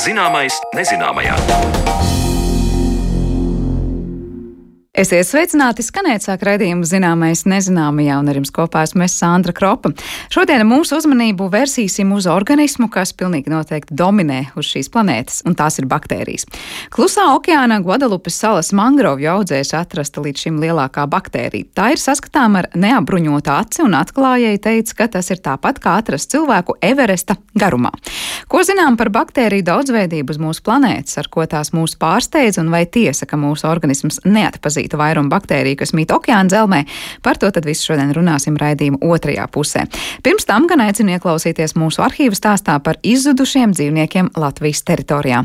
Zināmais nezināmajā. Esiet sveicināti, skanēt sāk raidījumu zināmais nezināmajā, un ar jums kopā esmu es Sandra Kropa. Šodien mūsu uzmanību versīsim uz organismu, kas pilnīgi noteikti dominē uz šīs planētas, un tās ir baktērijas. Klusā okeānā Guadalupes salas mangrovju audzēs atrasta līdz šim lielākā baktērija. Tā ir saskatām ar neapbruņotu aci, un atklājēji teica, ka tas ir tāpat kā atrast cilvēku Everesta garumā. Ko zinām par baktēriju daudzveidību uz mūsu planētas, ar ko tās mūs pārsteidz, un vai tiesa, ka mūsu organisms neatpazīst? Izplatīta vairuma baktērija, kas mīt okeāna dzelzmē. Par to tad visu šodien runāsim raidījuma otrajā pusē. Pirms tam gan aicinu ieklausīties mūsu arhīvu stāstā par izzudušiem dzīvniekiem Latvijas teritorijā.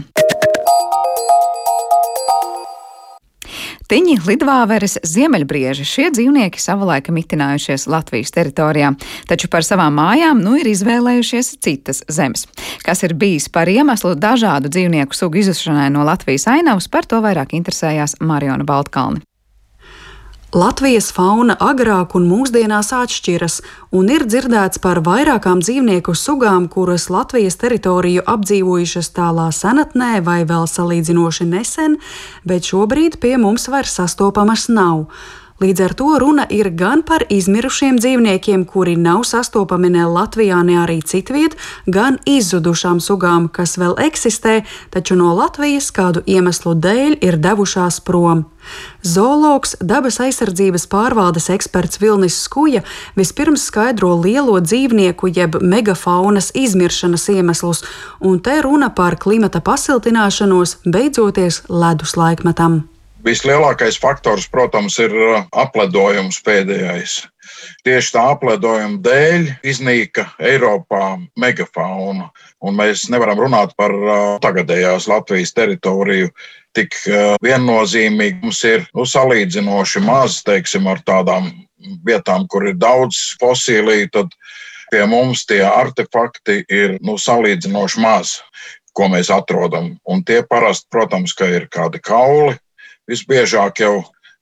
Tiņi, lidvāveres, ziemeļbrieži šie dzīvnieki savulaik mitinājušies Latvijas teritorijā, taču par savām mājām nu ir izvēlējušies citas zemes. Kas ir bijis par iemeslu dažādu dzīvnieku sugu izušanai no Latvijas ainavas, par to vairāk interesējās Mariona Baltkalni. Latvijas fauna agrāk un mūsdienās atšķiras, un ir dzirdēts par vairākām dzīvnieku sugām, kuras Latvijas teritoriju apdzīvojušas tālā senatnē vai vēl salīdzinoši nesen, bet šobrīd pie mums vairs sastopamas nav. Līdz ar to runa ir gan par izmirušiem dzīvniekiem, kuri nav sastopami ne Latvijā, ne arī citviet, gan izzudušām sugām, kas vēl eksistē, taču no Latvijas kādu iemeslu dēļ ir devušās prom. Zoologs, dabas aizsardzības pārvaldes eksperts Vilnis Skuja vispirms skaidro lielo dzīvnieku jeb megafaunas izmiršanas iemeslus, un te runa par klimata pasiltināšanos, beidzoties ledus laikmetam. Vislielākais faktors, protams, ir uh, apledojums pēdējais. Tieši tā apledojuma dēļ iznīka Eiropā megafauna. Un mēs nevaram runāt par uh, tagadējās Latvijas teritoriju tik uh, viennozīmīgi. Mums ir nu, salīdzinoši maz, teiksim, ar tādām vietām, kur ir daudz fosīliju. Tad pie mums tie artefakti ir nu, salīdzinoši maz, ko mēs atrodam. Un tie parasti, protams, ir kādi kauli visbiežāk jau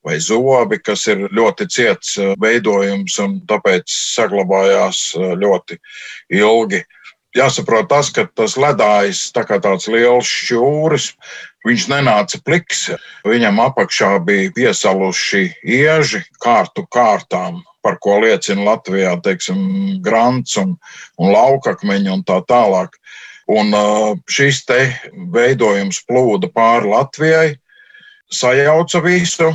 vai zobi, kas ir ļoti ciets eh, veidojums un tāpēc saglabājās eh, ļoti ilgi. Jāsaprot tas, ka tas ledājs tā kā tāds liels šķūris, viņš nenāca pliks. Viņam apakšā bija piesaluši ieži kārtu kārtām, par ko liecina Latvijā, teiksim, grants un, un laukakmeņi un tā tālāk. Un eh, šis te veidojums plūda pāri Latvijai, sajauca visu.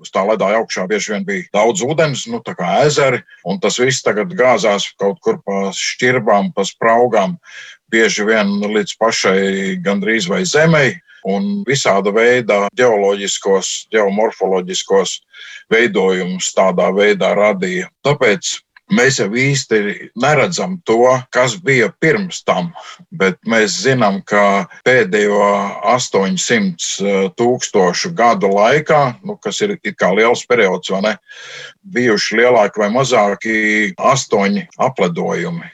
Uz tā ledāja augšā bieži vien bija daudz ūdens, nu, tā kā ezeri, un tas viss tagad gāzās kaut kur pa šķirbām, pa spraugām, bieži vien līdz pašai gandrīz vai zemei, un visāda veida geoloģiskos, geomorfoloģiskos veidojumus tādā veidā radīja. Tāpēc Mēs jau īsti neredzam to, kas bija pirms tam, bet mēs zinām, ka pēdējo 800 eh, tūkstošu gadu laikā, nu, kas ir kā liels periods, ne, bijuši lielāki vai mazāki astoņi apledojumi.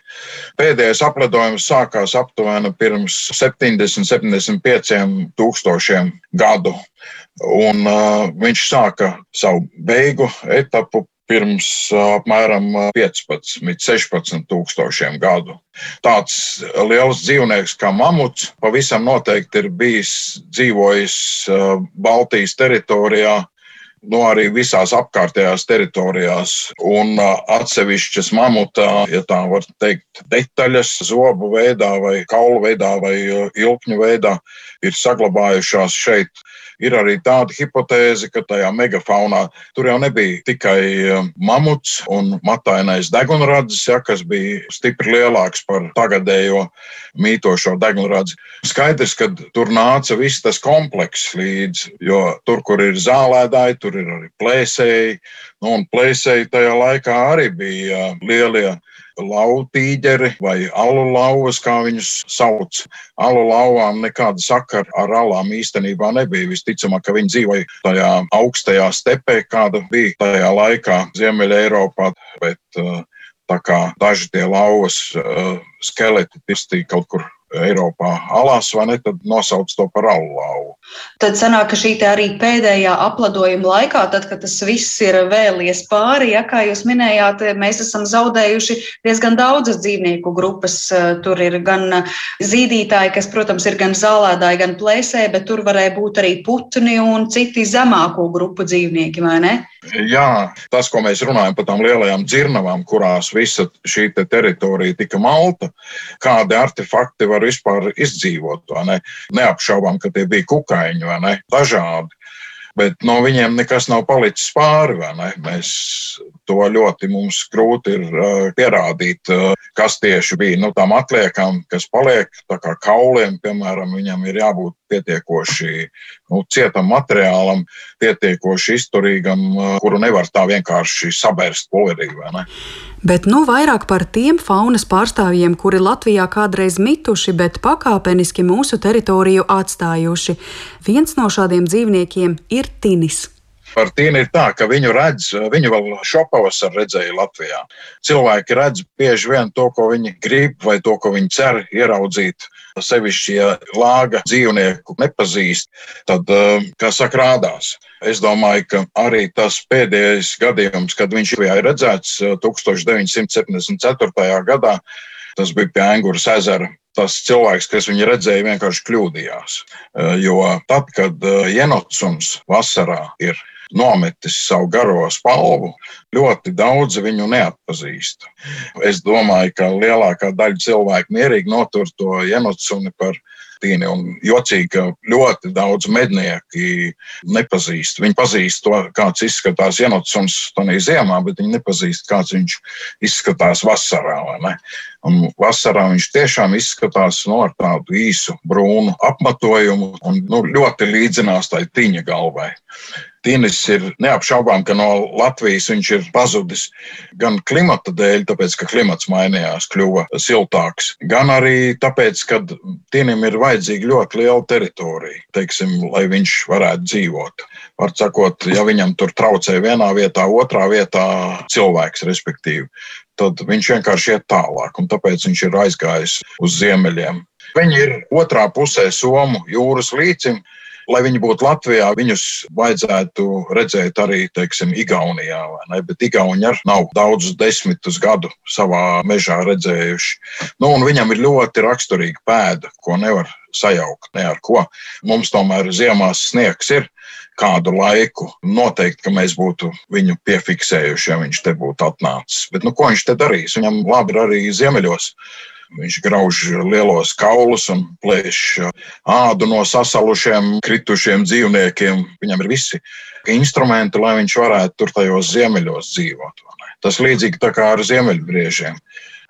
Pēdējais apledojums sākās aptuveni pirms 70, 75 tūkstošiem gadu. Un, uh, viņš sāka savu beigu etapu pirms apmēram 15, 16 tūkstošiem gadu. Tāds liels dzīvnieks kā mamuts pavisam noteikti ir bijis dzīvojis Baltijas teritorijā. Nu, arī visās apkārtējās teritorijās, un atsevišķas mamuta, ja tā var teikt, detaļas, zobu veidā, vai kaulu veidā, vai ilkņu veidā, ir saglabājušās šeit Ir arī tāda hipotēze, ka tajā megafaunā tur jau nebija tikai um, mamuts un matainais degunradzis, ja, kas bija stipri lielāks par tagadējo mītošo degunradzi. Skaidrs, ka tur nāca viss tas komplekss līdzi, jo tur, kur ir zālēdāji, tur ir arī plēsēji, nu, un plēsēji tajā laikā arī bija uh, lielie lautīģeri vai alu lauvas, kā viņus sauc. Alu lauvām nekāda sakara ar alām īstenībā nebija. Visticamāk, ka viņi dzīvoja tajā augstajā stepē, kāda bija tajā laikā Ziemeļa Eiropā. Bet, uh, Tā kā daži tie lauvas uh, skeleti pistīja kaut kur Eiropā alās, vai ne, tad nosauc to par allau. Tad sanāk, ka šī arī pēdējā apladojuma laikā, tad, kad tas viss ir vēlies pāri, ja, kā jūs minējāt, mēs esam zaudējuši diezgan daudzas dzīvnieku grupas. Tur ir gan zīdītāji, kas, protams, ir gan zālēdāji, gan plēsēji, bet tur varēja būt arī putni un citi zemāko grupu dzīvnieki, vai ne? Jā, tas, ko mēs runājam par tām lielajām dzirnavām, kurās visa šī te teritorija tika malta, kādi artefakti var vispār izdzīvot. Ne? Neapšaubām, ka tie bija kukaiņi vai ne? Dažādi. Bet no viņiem nekas nav palicis pāri. Mēs to ļoti grūti ir uh, pierādīt, uh, kas tieši bija nu, tām atliekām, kas paliek. Tā kā kauliem, piemēram, viņam ir jābūt pietiekoši nu, cietam materiālam, pietiekoši izturīgam, uh, kuru nevar tā vienkārši sabērst polerī bet nu vairāk par tiem faunas pārstāvjiem, kuri Latvijā kādreiz mituši, bet pakāpeniski mūsu teritoriju atstājuši. Viens no šādiem dzīvniekiem ir tinis. Par tīnu ir tā, ka viņu redz, viņu vēl šopavasar redzēja Latvijā. Cilvēki redz bieži vien to, ko viņi grib, vai to, ko viņi cer ieraudzīt. Sevišķi, ja lāga dzīvnieku nepazīst, tad, eh, kā saka, rādās. Es domāju, ka arī tas pēdējais gadījums, kad viņš bija redzēts 1974. Eh, gadā, tas bija pie Angūras ezera. Tas cilvēks, kas viņu redzēja, vienkārši kļūdījās. Eh, jo tad, kad Jenotsums vasarā ir nometis savu garo spalvu, ļoti daudzi viņu neatpazīst. Es domāju, ka lielākā daļa cilvēku mierīgi notur to Jenotsuni par tīni. Un jocīgi, ka ļoti daudz mednieki nepazīst. Viņi pazīst to, kāds izskatās Jenotsons tādā ziemā, bet viņi nepazīst, kāds viņš izskatās vasarā. Un vasarā viņš tiešām izskatās no, ar tādu īsu brūnu apmatojumu un nu, ļoti līdzinās tai tīņa galvai. Tīnis ir neapšaubām, ka no Latvijas viņš ir pazudis gan klimata dēļ, tāpēc, ka klimats mainījās, kļuva siltāks, gan arī tāpēc, ka Tīnim ir vajadzīga ļoti liela teritorija, teiksim, lai viņš varētu dzīvot. Var sakot, ja viņam tur traucē vienā vietā, otrā vietā cilvēks, respektīvi, tad viņš vienkārši iet tālāk, un tāpēc viņš ir aizgājis uz ziemeļiem. Viņi ir otrā pusē Somu jūras līcim, lai viņi būtu Latvijā, viņus vajadzētu redzēt arī, teiksim, Igaunijā. Bet Igauni arī nav daudzus desmitus gadu savā mežā redzējuši. Nu, viņam ir ļoti raksturīga pēda, ko nevar sajaukt ne ar ko. Mums tomēr ziemās sniegs ir kādu laiku. Noteikti, ka mēs būtu viņu piefiksējuši, ja viņš te būtu atnācis. Bet nu, ko viņš te darīs? Viņam labi ir arī ziemeļos. Viņš grauž lielos kaulus un plēš ādu no sasalušiem, kritušiem dzīvniekiem. Viņam ir visi instrumenti, lai viņš varētu tur tajos ziemeļos dzīvot. Tas līdzīgi kā ar ziemeļbriežiem.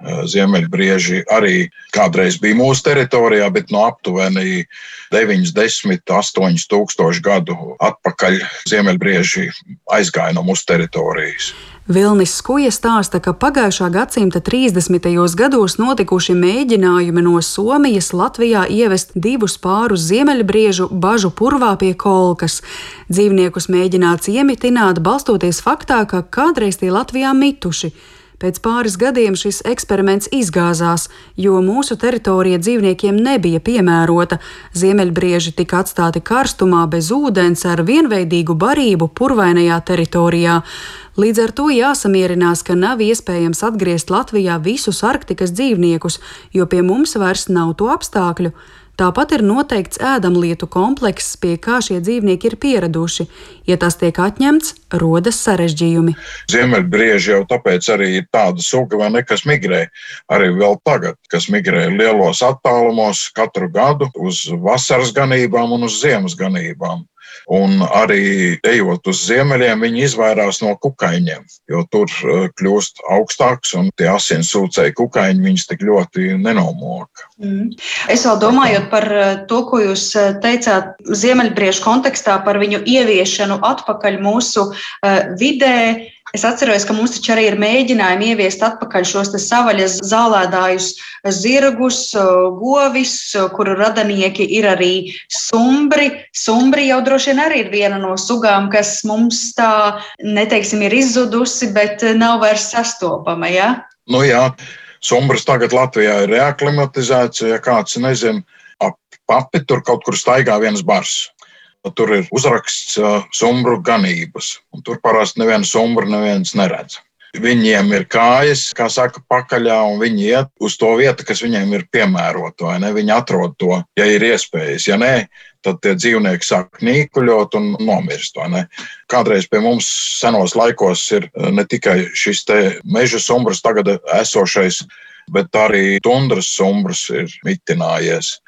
Ziemeļbrieži arī kādreiz bija mūsu teritorijā, bet no aptuveni 90, 8 tūkstoši gadu atpakaļ ziemeļbrieži aizgāja no mūsu teritorijas. Vilnis Skuja stāsta, ka pagājušā gadsimta 30. gados notikuši mēģinājumi no Somijas Latvijā ievest divus pārus ziemeļbriežu bažu purvā pie kolkas. Dzīvniekus mēģināts iemitināt, balstoties faktā, ka kādreiz tie Latvijā mituši. Pēc pāris gadiem šis eksperiments izgāzās, jo mūsu teritorija dzīvniekiem nebija piemērota. Ziemeļbrieži tika atstāti karstumā bez ūdens ar vienveidīgu barību purvainajā teritorijā. Līdz ar to jāsamierinās, ka nav iespējams atgriezt Latvijā visus arktikas dzīvniekus, jo pie mums vairs nav to apstākļu. Tāpat ir noteikts ēdamlietu komplekss, pie kā šie dzīvnieki ir pieraduši. Ja tas tiek atņemts, rodas sarežģījumi. Ziemeļbrieži jau tāpēc arī ir tāda suga, vai ne, kas migrē arī vēl tagad, kas migrē lielos attālumos katru gadu uz vasaras ganībām un uz ziemas ganībām. Un arī ejot uz ziemeļiem, viņi izvairās no kukaiņiem, jo tur eh, kļūst augstāks un tie asinsūcēji kukaiņi viņus tik ļoti nenomoka. Mm. Es vēl domājot par eh, to, ko jūs eh, teicāt Ziemeļbriežu kontekstā par viņu ieviešanu atpakaļ mūsu vidē. Es atceros, ka mums taču arī ir mēģinājumi ieviest atpakaļ šos savaļas zālēdājus, zirgus, govis, kuru radinieki ir arī sumbri. Sumbri jau droši vien arī ir viena no sugām, kas mums tā, neteiksim, ir izzudusi, bet nav vairs sastopama. Ja? Nu jā. Sumbras tagad Latvijā ir reaklimatizēts, ja kāds nezina, ap papi tur kaut kur staigā viens bars. Tur ir uzraksts sumbru ganības, un tur parasti nevienu sumbru neviens neredz. Viņiem ir kājas, kā saka, pakaļā, un viņi iet uz to vietu, kas viņiem ir piemērota. Viņi atrod to, ja ir iespējas. Ja nē, tad tie dzīvnieki sāk nīkuļot un nomirst. Kādreiz pie mums senos laikos ir ne tikai šis meža sumbrs, tagad esošais, bet arī tundras sumbrs ir mitinājies.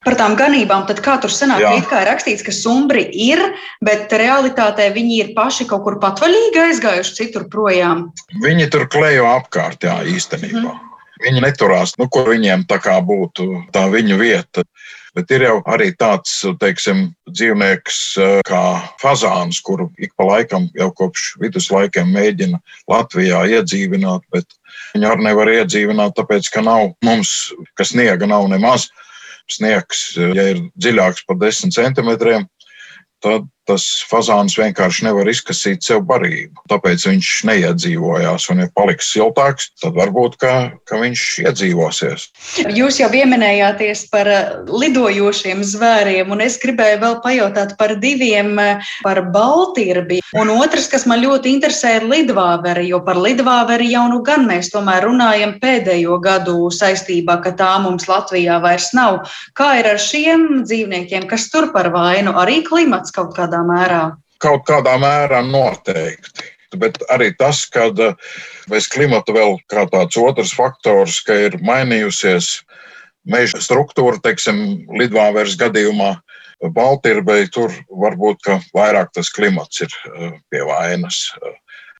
Par tām ganībām, tad kā tur sanāk, Jā. kā ir rakstīts, ka sumbri ir, bet realitātē viņi ir paši kaut kur patvaļīgi aizgājuši citur projām. Viņi tur klejo apkārt, jā, īstenībā. Mm. Viņi neturās, nu, kur viņiem tā kā būtu tā viņu vieta. Bet ir jau arī tāds teiksim, dzīvnieks kā fazāns, kuru ik pa laikam jau kopš viduslaikiem mēģina Latvijā iedzīvināt, bet viņu arī nevar iedzīvināt, tāpēc ka nav mums, kas sniega nav nemaz sniegs, ja ir dziļāks par 10 centimetriem, tad tas fazāns vienkārši nevar izkasīt sev barību. Tāpēc viņš neiedzīvojās. Un, ja paliks siltāks, tad varbūt ka, ka viņš iedzīvosies. Jūs jau pieminējāties par eh, lidojošiem zvēriem, un es gribēju vēl pajautāt par diviem, eh, par Baltirbi. Un otrs, kas man ļoti interesē, ir lidvāveri, jo par lidvāveri jau nu gan mēs tomēr runājam pēdējo gadu saistībā, ka tā mums Latvijā vairs nav. Kā ir ar šiem dzīvniekiem, kas tur par vainu? Arī klimats kaut kādā kādā mērā? Kaut kādā mērā noteikti. Bet arī tas, ka eh, bez klimata vēl kā tāds otrs faktors, ka ir mainījusies meža struktūra, teiksim, lidvāveres gadījumā, Baltijai tur varbūt vairāk tas klimats ir eh, pie vainas.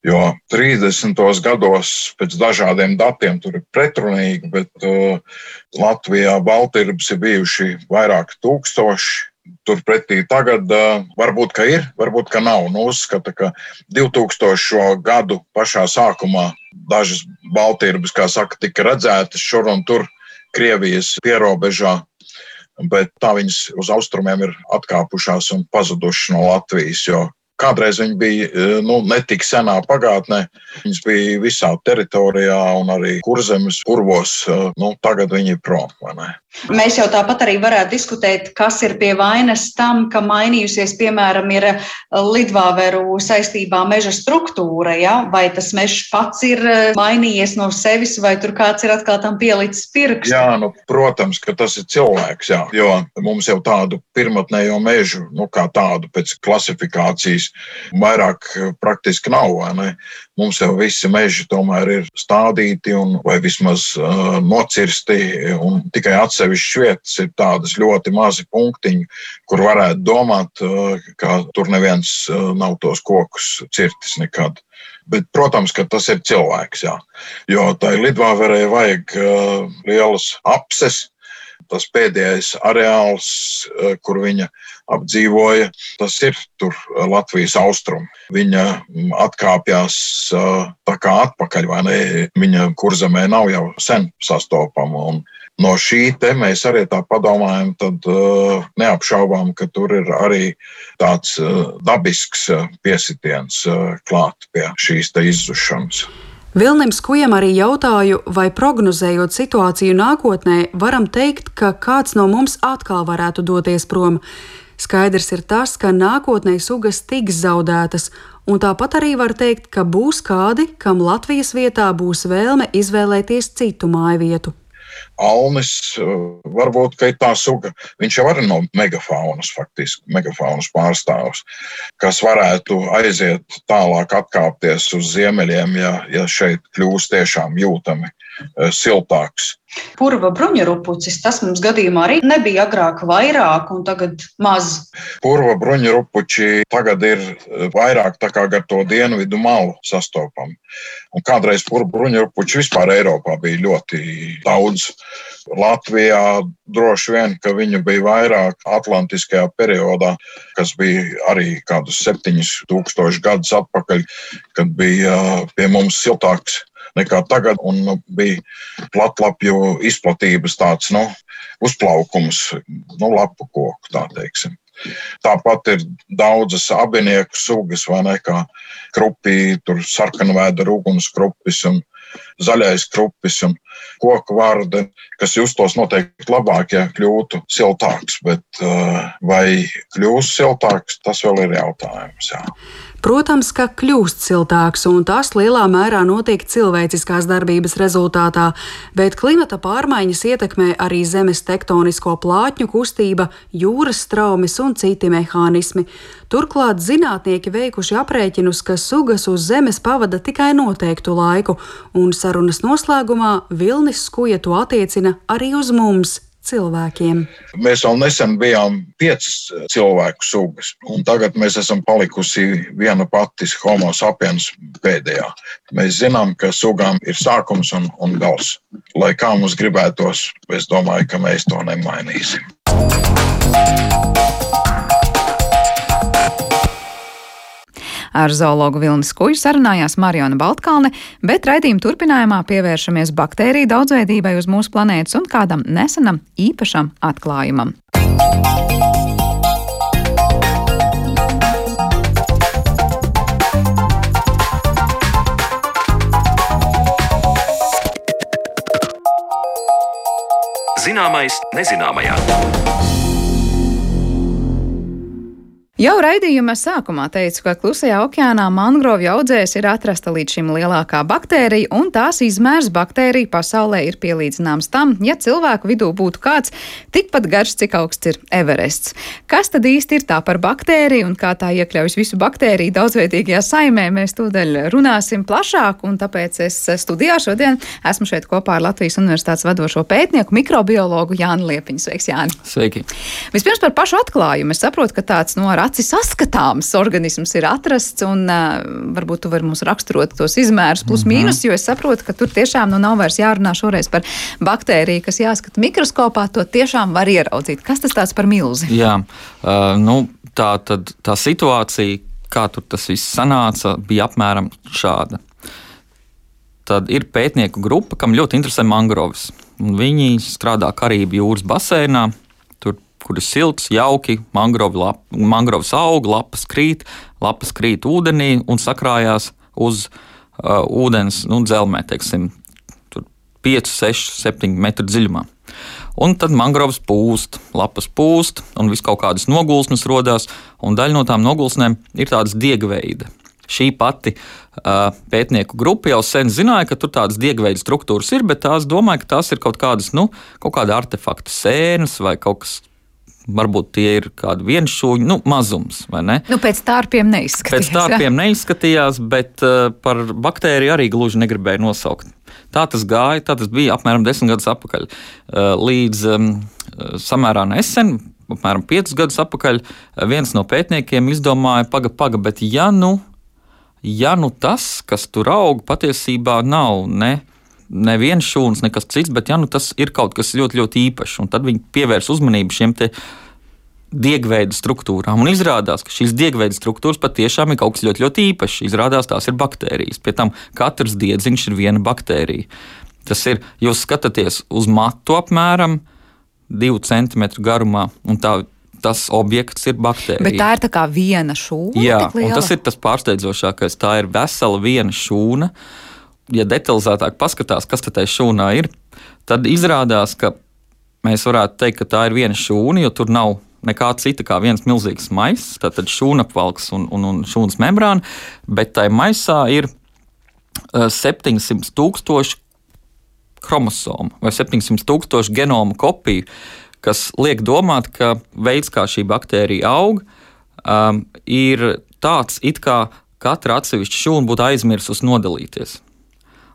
Jo 30. gados pēc dažādiem datiem tur ir pretrunīgi, bet uh, Latvijā Baltijas ir bijuši vairāki tūkstoši. Turpretī tagad varbūt ka ir, varbūt ka nav. Nu, uzskata, ka 2000. gadu pašā sākumā dažas Baltijas, kā saka, tika redzētas šur un tur Krievijas pierobežā, bet tā viņas uz austrumiem ir atkāpušās un pazudušas no Latvijas. Jo Kādreiz viņi bija nu, ne tik senā pagātnē, viņas bija visā teritorijā un arī kurzemes purvos. Nu, tagad viņi ir prom. Mēs jau tāpat arī varētu diskutēt, kas ir pie vainas tam, ka mainījusies, piemēram, ir lidvāveru saistībā meža struktūra. Ja? Vai tas mežs pats ir mainījies no sevis, vai tur kāds ir atkal tam pielicis pirkstu? Jā, nu, protams, ka tas ir cilvēks, jā, jo mums jau tādu pirmotnējo mežu, nu, kā tādu pēc klasifikācijas, vairāk praktiski nav. Mums jau visi meži tomēr ir stādīti un, vai vismaz uh, nocirsti, un tikai atsevišķas vietas ir tādas ļoti mazi punktiņi, kur varētu domāt, uh, ka tur neviens uh, nav tos kokus cirtis nekad. Bet, protams, ka tas ir cilvēks. Jā. Jo tai lidvāverei vajag uh, lielas apses, tas pēdējais areāls, eh, kur viņa apdzīvoja, tas ir tur eh, Latvijas austrumi. Viņa mm, atkāpjas eh, tā kā atpakaļ, vai ne? Viņa kurzemē nav jau sen sastopama. Un no šī te mēs arī tā padomājam, tad neapšaubām, ka tur ir arī tāds dabisks piesitiens klāt pie šīs izzušanas. Vilnim Skujam arī jautāju, vai prognozējot situāciju nākotnē, varam teikt, ka kāds no mums atkal varētu doties prom. Skaidrs ir tas, ka nākotnē sugas tiks zaudētas, un tāpat arī var teikt, ka būs kādi, kam Latvijas vietā būs vēlme izvēlēties citu māju vietu. Alnis, eh, varbūt tā suga, viņš jau ir no megafaunas, faktiski megafaunas pārstāvs, kas varētu aiziet tālāk, atkāpties uz ziemeļiem, ja, ja šeit kļūs tiešām jūtami. eh, siltāks. Purva bruņurupucis, tas mums gadījumā arī nebija agrāk vairāk un tagad maz. Purva bruņurupuči tagad ir eh, vairāk tā kā gar to dienvidu malu sastopami. Un kādreiz purva bruņurupuči vispār Eiropā bija ļoti daudz. Latvijā droši vien, ka viņu bija vairāk Atlantiskajā periodā, kas bija arī kādus 7000 gadus atpakaļ, kad bija eh, pie mums siltāks nekā tagad. Un nu, bija platlapju izplatības tāds nu, uzplaukums, nu, lapu koku tā teiksim. Tāpat ir daudzas abinieku sugas, vai ne, kā krupī, sarkanvēda ugunskrupis un zaļais krupis un koku vārdi, kas justos noteikti labāk, ja kļūtu siltāks. Bet vai kļūs siltāks, tas vēl ir jautājums. Jā. Protams, ka kļūst siltāks, un tas lielā mērā notiek cilvēciskās darbības rezultātā, bet klimata pārmaiņas ietekmē arī zemes tektonisko plātņu kustība, jūras straumes un citi mehānismi. Turklāt zinātnieki veikuši aprēķinus, ka sugas uz Zemes pavada tikai noteiktu laiku, un sarunas noslēgumā Vilnis Skuja to attiecina arī uz mums, cilvēkiem. Mēs vēl nesen bijām piecas cilvēku sugas, un tagad mēs esam palikusi viena pati homo sapiens pēdējā. Mēs zinām, ka sugām ir sākums un, un gals. Lai kā mums gribētos, es domāju, ka mēs to nemainīsim. Ar zoologu Vilnis Kuju sarunājās Mariona Baltkalne, bet raidījuma turpinājumā pievēršamies baktēriju daudzveidībai uz mūsu planētas un kādam nesenam īpašam atklājumam. Zināmais nezināmajā. Jau raidījuma sākumā teicu, ka klusajā okeānā mangrovju audzēs ir atrasta līdz šim lielākā baktērija, un tās izmērs baktēriju pasaulē ir pielīdzināms tam, ja cilvēku vidū būtu kāds tikpat garš, cik augsts ir Everests. Kas tad īsti ir tā par baktēriju un kā tā iekļaujas visu baktēriju daudzveidīgajā saimē, mēs tūdaļ runāsim plašāk, un tāpēc es studijā šodien esmu šeit kopā ar Latvijas Universitātes vadošo pētnieku, mikrobiologu Jānu Liepiņu. Sveiks, Jāni! Sveiki! Vispirms par pašu atklājumu. Es saprotu, ka tāds no ar aci saskatāms organisms ir atrasts, un varbūt tu vari mums raksturot tos izmērus plus -hmm. mīnus, jo es saprotu, ka tur tiešām nu nav vairs jārunā šoreiz par baktēriju, kas jāskata mikroskopā, to tiešām var ieraudzīt. Kas tas tāds par milzi? Jā, uh, nu, tā, tad, tā situācija, kā tur tas viss sanāca, bija apmēram šāda. Tad ir pētnieku grupa, kam ļoti interesē mangroves. Viņi strādā Karību jūras basēnā, kur ir silts, jauki, lap, mangrovs aug, lapas krīt, lapas krīt ūdenī un sakrājās uz uh, ūdens nu, dzelzmē, teiksim, 5, 6, 7 metru dziļumā. Un tad mangrovs pūst, lapas pūst, un viss kaut kādas nogulsnes radās, un daļa no tām nogulsnēm ir tādas diegveida. Šī pati uh, pētnieku grupa jau sen zināja, ka tur tādas diegveida struktūras ir, bet tās domāja, ka tās ir kaut kādas, nu, kaut kāda artefakta sēnes vai kaut kas varbūt tie ir kādi vienšūņi, nu, mazums. Nu, pēc tārpiem neizskatījās. Pēc tārpiem jā. neizskatījās, bet uh, par baktēriju arī gluži negribēju nosaukt. Tā tas gāja, tā tas bija apmēram desmit gadus atpakaļ. Uh, līdz um, samērā nesen, apmēram piecus gadus atpakaļ, viens no pētniekiem izdomāja, paga, paga, bet ja nu, ja nu tas, kas tur aug, patiesībā nav ne neviens šūns, nekas cits, bet ja, nu, tas ir kaut kas ļoti, ļoti īpašs. Tad viņi pievērs uzmanību šiem diegveida struktūrām. Un izrādās, ka šīs diegveida struktūras patiešām ir kaut kas ļoti, ļoti īpašs. Izrādās, tās ir baktērijas. Pēc tam katrs diedziņš ir viena baktērija. Tas ir, jūs skatāties uz matu apmēram 2 cm garumā, un tā tas objekts ir baktērija. Bet tā ir tā kā viena šūna. Jā, un tas ir tas pārsteidzošākais. Tā ir vesela viena šūna. Uh, ja detalizētāk paskatās, kas tajā šūnā ir, tad izrādās, ka mēs varētu teikt, ka tā ir viena šūna, jo tur nav nekā cita kā viens milzīgs maiss, tātad šūnapvalks un, un, un šūnas membrāna, bet tai maisā ir 700 eh, tūkstoši chromosomu vai 700 tūkstoši genomu kopiju, kas liek domāt, ka veids, kā šī baktērija aug, um, ir tāds, it kā katra atsevišķa šūna būtu aizmirsusi nodalīties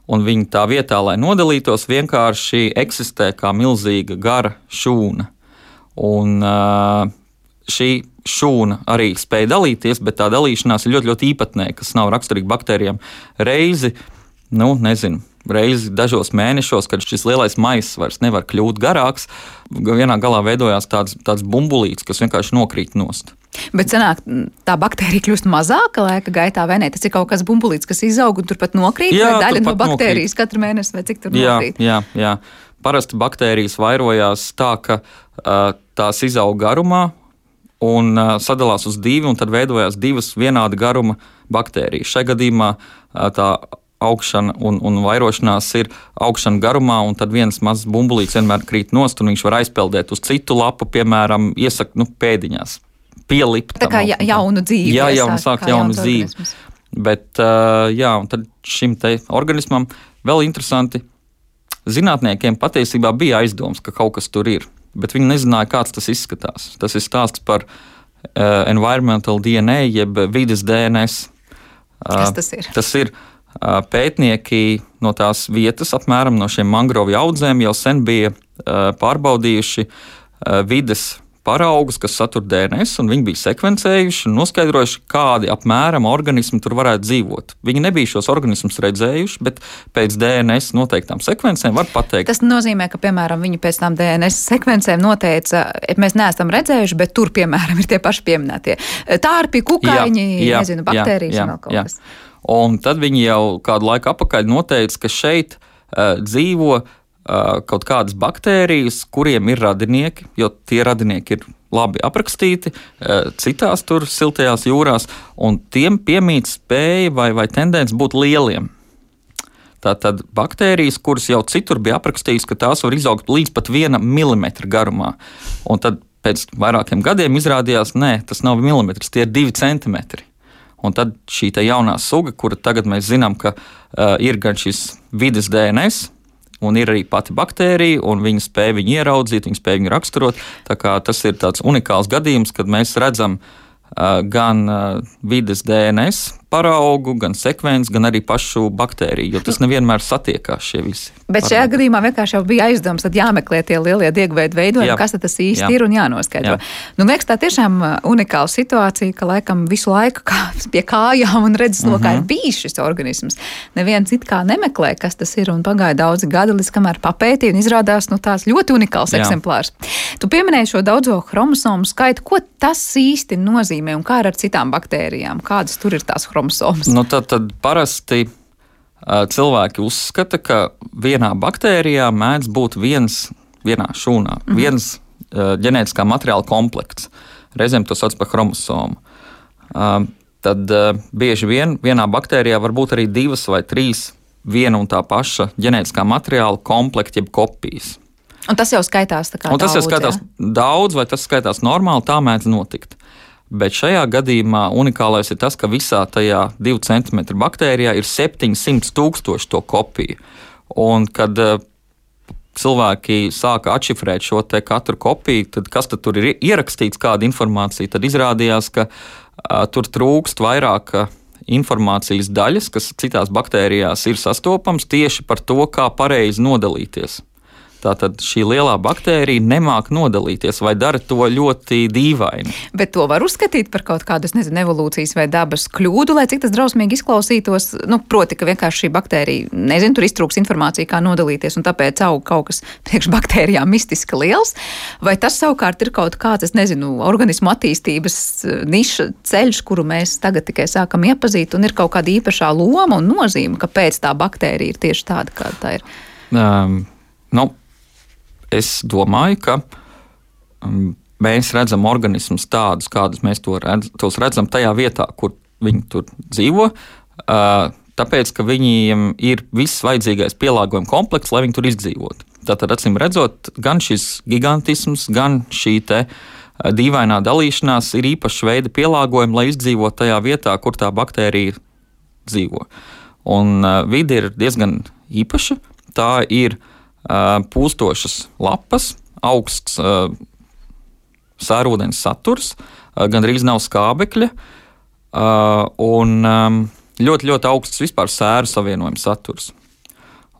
un viņi tā vietā, lai nodalītos, vienkārši eksistē kā milzīga gara šūna. Un, šī šūna arī spēja dalīties, bet tā dalīšanās ir ļoti, ļoti īpatnēja, kas nav raksturīga baktērijām. Reizi, nu, nezinu, reizi dažos mēnešos, kad šis lielais maisis vairs nevar kļūt garāks, vienā galā veidojās tāds, tāds bumbulīts, kas vienkārši nokrīt nost. Bet sanāk, tā baktērija kļūst mazāka laika gaitā, vai ne? Tas ir kaut kas bumbulīts, kas izaug un turpat nokrīt, jā, daļa no baktērijas nokrīt. katru mēnesi, vai cik tur jā, nokrīt? Jā, jā. Parasti baktērijas vairojās tā, ka uh, tās izaug garumā un uh, sadalās uz divi, un tad veidojās divas vienāda garuma baktērijas. Šajā gadījumā uh, tā augšana un, un vairošanās ir augšana garumā, un tad viens mazs bumbulīts vienmēr krīt nost, un viņš var aizpeldēt uz citu lapu, piemēram, iesakt nu, pēdiņās. Pielikt. Tā kā ja, jaunu dzīvi. Jā, jau sāk jaunu dzīvi. Organismus. Bet uh, jā, šim organismam vēl interesanti. Zinātniekiem patiesībā bija aizdoms, ka kaut kas tur ir, bet viņi nezināja, kāds tas izskatās. Tas ir stāsts par uh, environmental DNA, jeb vidas DNS. Uh, kas tas ir? Tas ir uh, pētnieki no tās vietas, apmēram no šiem mangrovu audzēm, jau sen bija pārbaudījuši vidas paraugus, kas satur DNS, un viņi bija sekvencējuši un noskaidrojuši, kādi apmēram organismi tur varētu dzīvot. Viņi nebija šos organismus redzējuši, bet pēc DNS noteiktām sekvencēm var pateikt. Tas nozīmē, ka, piemēram, viņi pēc tam DNS sekvencēm noteica, mēs neesam redzējuši, bet tur, piemēram, ir tie paši pieminētie tārpi, kukaiņi, jā, jā, nezinu, baktērijas jā, jā, un vēl kaut jā. Un tad viņi jau kādu laiku atpakaļ noteica, ka šeit uh, dzīvo uh, kaut kādas baktērijas, kuriem ir radinieki, jo tie radinieki ir labi aprakstīti citās tur siltajās jūrās, un tiem piemīt spēja vai, vai tendence būt lieliem. Tātad baktērijas, kuras jau citur bija aprakstītas, ka tās var izaugt līdz pat viena milimetra garumā. Un tad pēc vairākiem gadiem izrādījās, ka tas nav milimetrs, tie ir divi centimetri. Un tad šī jaunā suga, kura tagad mēs zinām, ka uh, ir gan šis vidas DNS, Un ir arī pati baktērija, un viņa spēja viņu ieraudzīt, viņa spēja viņu raksturot. Tas ir tāds unikāls gadījums, kad mēs redzam uh, gan uh, vides DNS paraugu, gan sekvenci, gan arī pašu baktēriju, jo tas nevienmēr satiekās šie visi. Bet paraugi. šajā gadījumā vienkārši bija aizdoms, tad jāmeklē tie lielie diegveidu veidojumi, Jā. kas tas īsti Jā. ir un jānoskaidro. Jā. Nu, liekas, tā tiešām uh, unikāla situācija, ka laikam visu laiku kā pie kājām un redzes lokā mm -hmm. ir bijis šis organisms. Neviens it kā nemeklē, kas tas ir, un pagāja daudzi gadi, līdz kamēr papētīja un izrādās nu, tās ļoti unikāls Jā. eksemplārs. Tu pieminēji šo daudzo chromosomu skaitu, ko tas īsti nozīmē un kā ar citām baktērijām, kādas tur ir tās chromosomas? Chromosomas. Nu, tad, tad parasti uh, cilvēki uzskata, ka vienā baktērijā mēdz būt viens, vienā šūnā, mm -hmm. viens uh, ģenētiskā materiāla komplekts. Reizēm to sauc par chromosomu. Uh, tad uh, bieži vien vienā baktērijā var būt arī divas vai trīs viena un tā paša ģenētiskā materiāla komplekta, jeb kopijas. Un tas jau skaitās tā kā un tas daudz, jau skaitās ja? daudz, vai tas skaitās normāli, tā mēdz notikt. Bet šajā gadījumā unikālais ir tas, ka visā tajā 2 cm baktērijā ir 700 tūkstoši to kopiju. Un kad uh, cilvēki sāka atšifrēt šo katru kopiju, tad kas tad tur ir ierakstīts, kāda informācija, tad izrādījās, ka uh, tur trūkst vairāk uh, informācijas daļas, kas citās baktērijās ir sastopamas tieši par to, kā pareizi nodalīties. Tātad šī lielā baktērija nemāk nodalīties vai dara to ļoti dīvaini. Bet to var uzskatīt par kaut kādu, nezinu, evolūcijas vai dabas kļūdu, lai cik tas drausmīgi izklausītos. Nu, proti, ka vienkārši šī baktērija, nezinu, tur iztrūks informācija, kā nodalīties, un tāpēc aug kaut kas priekš baktērijām mistiski liels. Vai tas savukārt ir kaut kāds, es nezinu, organismu attīstības eh, niša ceļš, kuru mēs tagad tikai sākam iepazīt, un ir kaut kāda īpašā loma un nozīme, kāpēc tā baktērija ir tieši tāda, kāda tā ir? Um, nu, es domāju, ka um, mēs redzam organismus tādus, kādus mēs to redz, tos redzam tajā vietā, kur viņi tur dzīvo. Uh, tāpēc, ka viņiem ir viss vajadzīgais pielāgojuma komplekss, lai viņi tur izdzīvotu. Tātad, acīm redzot, gan šis gigantisms, gan šī uh, dīvainā dalīšanās ir īpaša veida pielāgojuma, lai izdzīvotu tajā vietā, kur tā baktērija dzīvo. Un uh, vide ir diezgan īpaša. Tā ir uh, pūstošas lapas, augsts sērūdens saturs, gandrīz nav skābekļa un ļoti, ļoti augsts vispār sēru savienojuma saturs.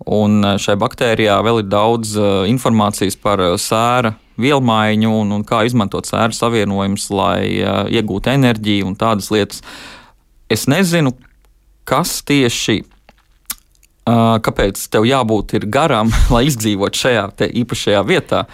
Un šai baktērijā vēl ir daudz informācijas par sēra vielmaiņu un, un kā izmantot sēru savienojumus, lai iegūtu enerģiju un tādas lietas. Es nezinu, kas tieši kāpēc tev jābūt garam, lai izdzīvotu šajā īpašajā vietā.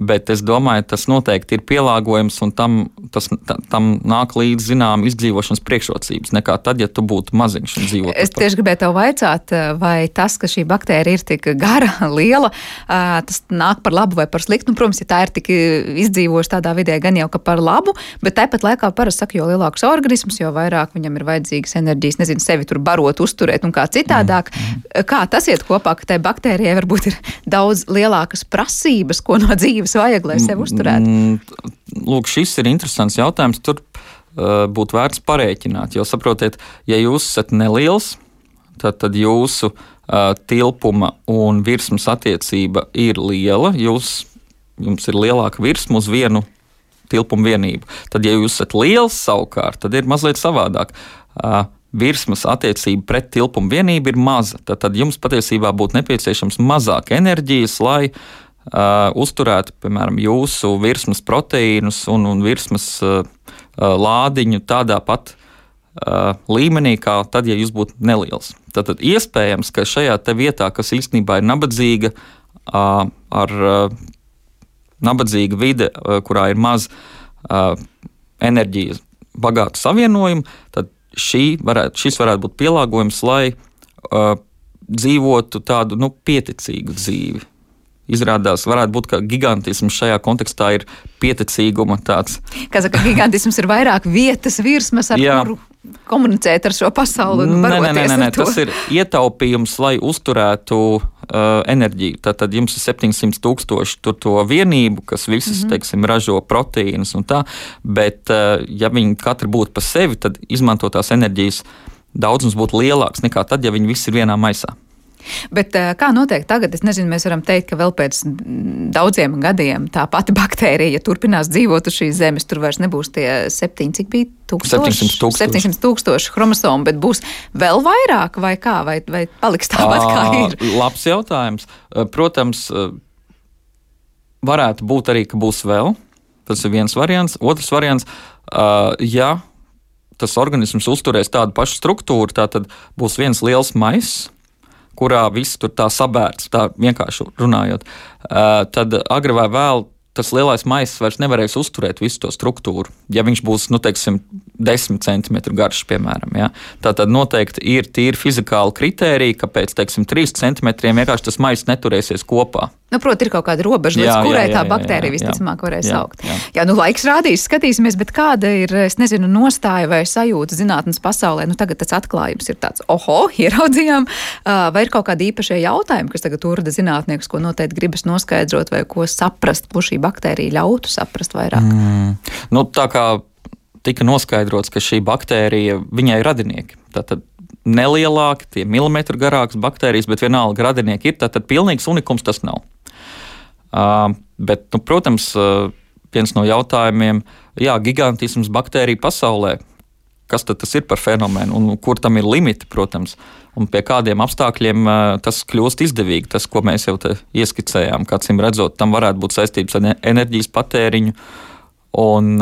Bet es domāju, tas noteikti ir pielāgojams un tam, tas, tam nāk līdzi zinām izdzīvošanas priekšrocības nekā tad, ja tu būtu maziņš un dzīvotu. Es tieši gribēju tev vaicāt, vai tas, ka šī baktērija ir tik gara, liela, tas nāk par labu vai par sliktu. Nu, protams, ja tā ir tik izdzīvojusi tādā vidē, gan jau ka par labu, bet tāpat laikā parasti saka, jo lielāks organisms, jo vairāk viņam ir vajadzīgas enerģijas, nezinu, sevi tur barot, uzturēt un kā citādāk. Mm. Kā tas iet kopā, ka tai baktērijai varbūt ir daudz lielākas prasības, ko no dzīves dzīves vajag, lai sevi uzturētu? Mm, lūk, šis ir interesants jautājums. Tur uh, būtu vērts parēķināt, jo saprotiet, ja jūs esat neliels, tad, tad jūsu uh, tilpuma un virsmas attiecība ir liela. Jūs, jums ir lielāka virsma uz vienu tilpumu vienību. Tad, ja jūs esat liels savukārt, tad ir mazliet savādāk. Uh, virsmas attiecība pret tilpumu vienību ir maza. Tad, tad jums patiesībā būtu nepieciešams mazāk enerģijas, lai uh, uzturētu, piemēram, jūsu virsmas proteīnus un, un virsmas uh, lādiņu tādā pat uh, līmenī, kā tad, ja jūs būtu neliels. Tad, tad iespējams, ka šajā vietā, kas īstenībā ir nabadzīga, uh, ar uh, nabadzīgu vide, uh, kurā ir maz uh, enerģijas, bagātu savienojumu, tad varētu, šis varētu būt pielāgojums, lai uh, dzīvotu tādu nu, pieticīgu dzīvi izrādās, varētu būt, ka gigantisms šajā kontekstā ir pieticīguma tāds. Kā saka, gigantisms ir vairāk vietas virsmas, ar Jā. kuru komunicēt ar šo pasauli. Nē, nē, nē, nē, nē. tas ir ietaupījums, lai uzturētu uh, enerģiju. Tad, tad jums ir 700 tūkstoši to vienību, kas visas, mm -hmm. teiksim, ražo proteīnus un tā, bet uh, ja viņi katru būtu pa sevi, tad izmantotās enerģijas daudzums būtu lielāks nekā tad, ja viņi visi ir vienā maisā. Bet eh, kā notiek tagad? Es nezinu, mēs varam teikt, ka vēl pēc daudziem gadiem tā pati baktērija ja turpinās dzīvot uz šīs zemes. Tur vairs nebūs tie septiņi, cik bija tūkstoši, 700 tūkstoši, 700 tūkstoši chromosomu, bet būs vēl vairāk vai kā, vai, vai paliks tāpat kā ir? Labs jautājums. Protams, varētu būt arī, ka būs vēl. Tas ir viens variants. Otrs variants, ja tas organisms uzturēs tādu pašu struktūru, tad būs viens liels maiss kurā viss tur tā sabērts, tā vienkārši runājot, tad agri vai vēl tas lielais maisis vairs nevarēs uzturēt visu to struktūru. Ja viņš būs, nu, teiksim, 10 cm garš, piemēram, ja? tā tad noteikti ir tīri fizikāli kriteriji, ka pēc, teiksim, 3 cm vienkārši tas maisis neturēsies kopā. Nu, Protams, ir kaut kāda robeža, līdz jā, kurai jā, jā, tā baktērija visticamāk varēs jā, augt. Jā. jā, nu laiks rādīs, skatīsimies, bet kāda ir, es nezinu, nostāja vai sajūta zinātnes pasaulē. Nu, tagad tas atklājums ir tāds, oho, ieraudzījām, vai ir kaut kādi īpašie jautājumi, kas tagad urda zinātniekus, ko noteikti gribas noskaidrot vai ko saprast, ko šī baktērija ļautu saprast vairāk. Mm. Nu, tā kā tika noskaidrots, ka šī baktērija, viņai ir radinieki. Tātad nelielāki, tie milimetru garākas baktērijas, bet vienalga radinieki ir. Tātad pilnīgs unikums tas nav. Uh, bet, nu, protams, uh, viens no jautājumiem ir gigantisms baktēriju pasaulē. Kas tas ir par fenomenu un kur tam ir limiti, protams, un pie kādiem apstākļiem tas kļūst izdevīgi. Tas, ko mēs jau ieskicējām, kā cim redzot, tam varētu būt saistības ar enerģijas patēriņu. Un,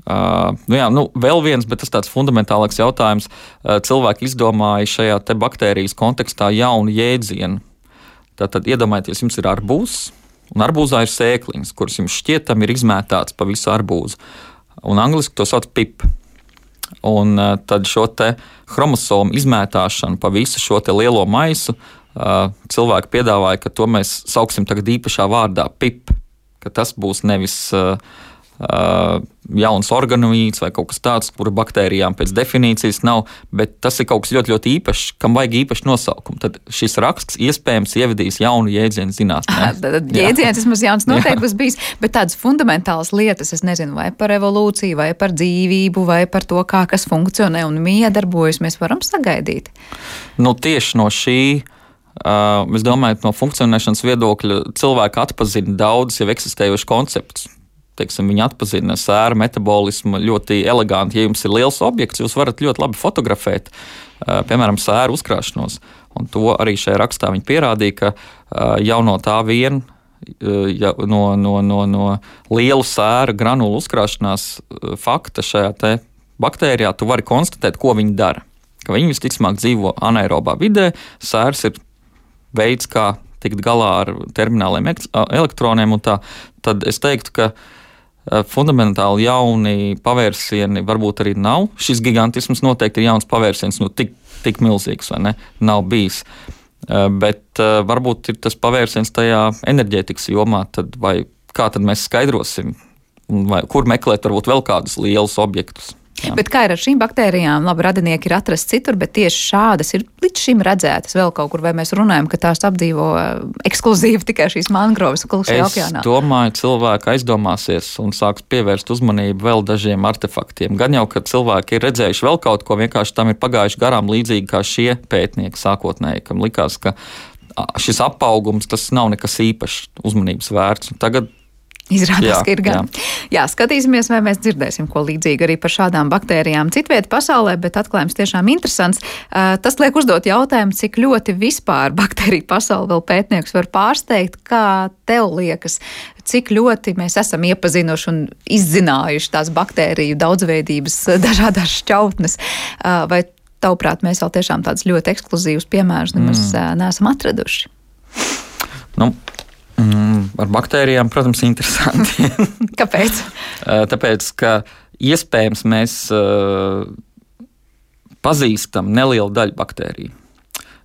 Uh, nu jā, nu, vēl viens, bet tas tāds fundamentālāks jautājums. Cilvēki izdomāja šajā baktērijas kontekstā jaunu jēdzienu Tātad iedomājieties, jums ir arbūzs, un arbūzā ir sēkliņas, kuras jums šķietam ir izmētātas pa visu arbūzu. Un angļuiski to sauc pip. Un uh, tad šo chromosomu izmētāšanu pa visu šo lielo maisu uh, cilvēki piedāvāja, ka to mēs sauksim tagad īpašā vārdā pip. Ka tas būs nevis uh, jauns organoīds vai kaut kas tāds, kura baktērijām pēc definīcijas nav, bet tas ir kaut kas ļoti, ļoti īpašs, kam vajag īpašu nosaukumu. Tad šis raksts iespējams ievedīs jaunu jēdzienu zinātnē. Tad jēdziens vismaz jauns noteikti būs bijis, bet tādas fundamentālas lietas, es nezinu, vai par evolūciju, vai par dzīvību, vai par to, kā kas funkcionē un miedarbojas, mēs varam sagaidīt. Nu, tieši no šī. Uh, es domāju, no funkcionēšanas viedokļa cilvēki atpazina daudz jau eksistējošus konceptus teiksim, viņi atpazina sēru metabolismu ļoti eleganti. Ja jums ir liels objekts, jūs varat ļoti labi fotografēt, piemēram, sēru uzkrāšanos. Un to arī šajā rakstā viņi pierādīja, ka jau no tā vien. Ja, no, no, no, no liela sēra granulu uzkrāšanās fakta šajā baktērijā, tu vari konstatēt, ko viņi dara. Ka viņi visticamāk dzīvo anaerobā vidē, sērs ir veids, kā tikt galā ar termināliem elektroniem. Tā, tad es teiktu, ka fundamentāli jauni pavērsieni varbūt arī nav. Šis gigantisms noteikti ir jauns pavērsiens, nu, tik, tik milzīgs, vai ne? Nav bijis. Bet varbūt ir tas pavērsiens tajā enerģētikas jomā, tad vai kā tad mēs skaidrosim, vai kur meklēt varbūt vēl kādus lielus objektus. Jā. Bet kā ir ar šīm baktērijām? Labi, radinieki ir atrasti citur, bet tieši šādas ir līdz šim redzētas vēl kaut kur, vai mēs runājam, ka tās apdzīvo eh, ekskluzīvi tikai šīs mangroves klusajā okeānā? Es domāju, cilvēki aizdomāsies un sāks pievērst uzmanību vēl dažiem artefaktiem. Gan jau, ka cilvēki ir redzējuši vēl kaut ko, vienkārši tam ir pagājuši garām līdzīgi kā šie pētnieki sākotnēji, kam likās, ka šis apaugums tas nav nekas īpašs uzmanības vērts. Tagad Izrādās, jā, ka ir gan. Jā. jā, skatīsimies, vai mēs dzirdēsim ko līdzīgu arī par šādām baktērijām citvietā pasaulē, bet atklājums tiešām interesants. Uh, tas liek uzdot jautājumu, cik ļoti vispār baktēriju pasauli vēl pētnieks var pārsteigt. Kā tev liekas, cik ļoti mēs esam iepazinuši un izzinājuši tās baktēriju daudzveidības dažādās šķautnes? Uh, vai tavuprāt, mēs vēl tiešām tādus ļoti ekskluzīvus piemērus nemaz mm. neesam atraduši? Nu, Mm, ar baktērijām, protams, interesanti. Kāpēc? Tāpēc, ka iespējams mēs uh, pazīstam nelielu daļu baktēriju.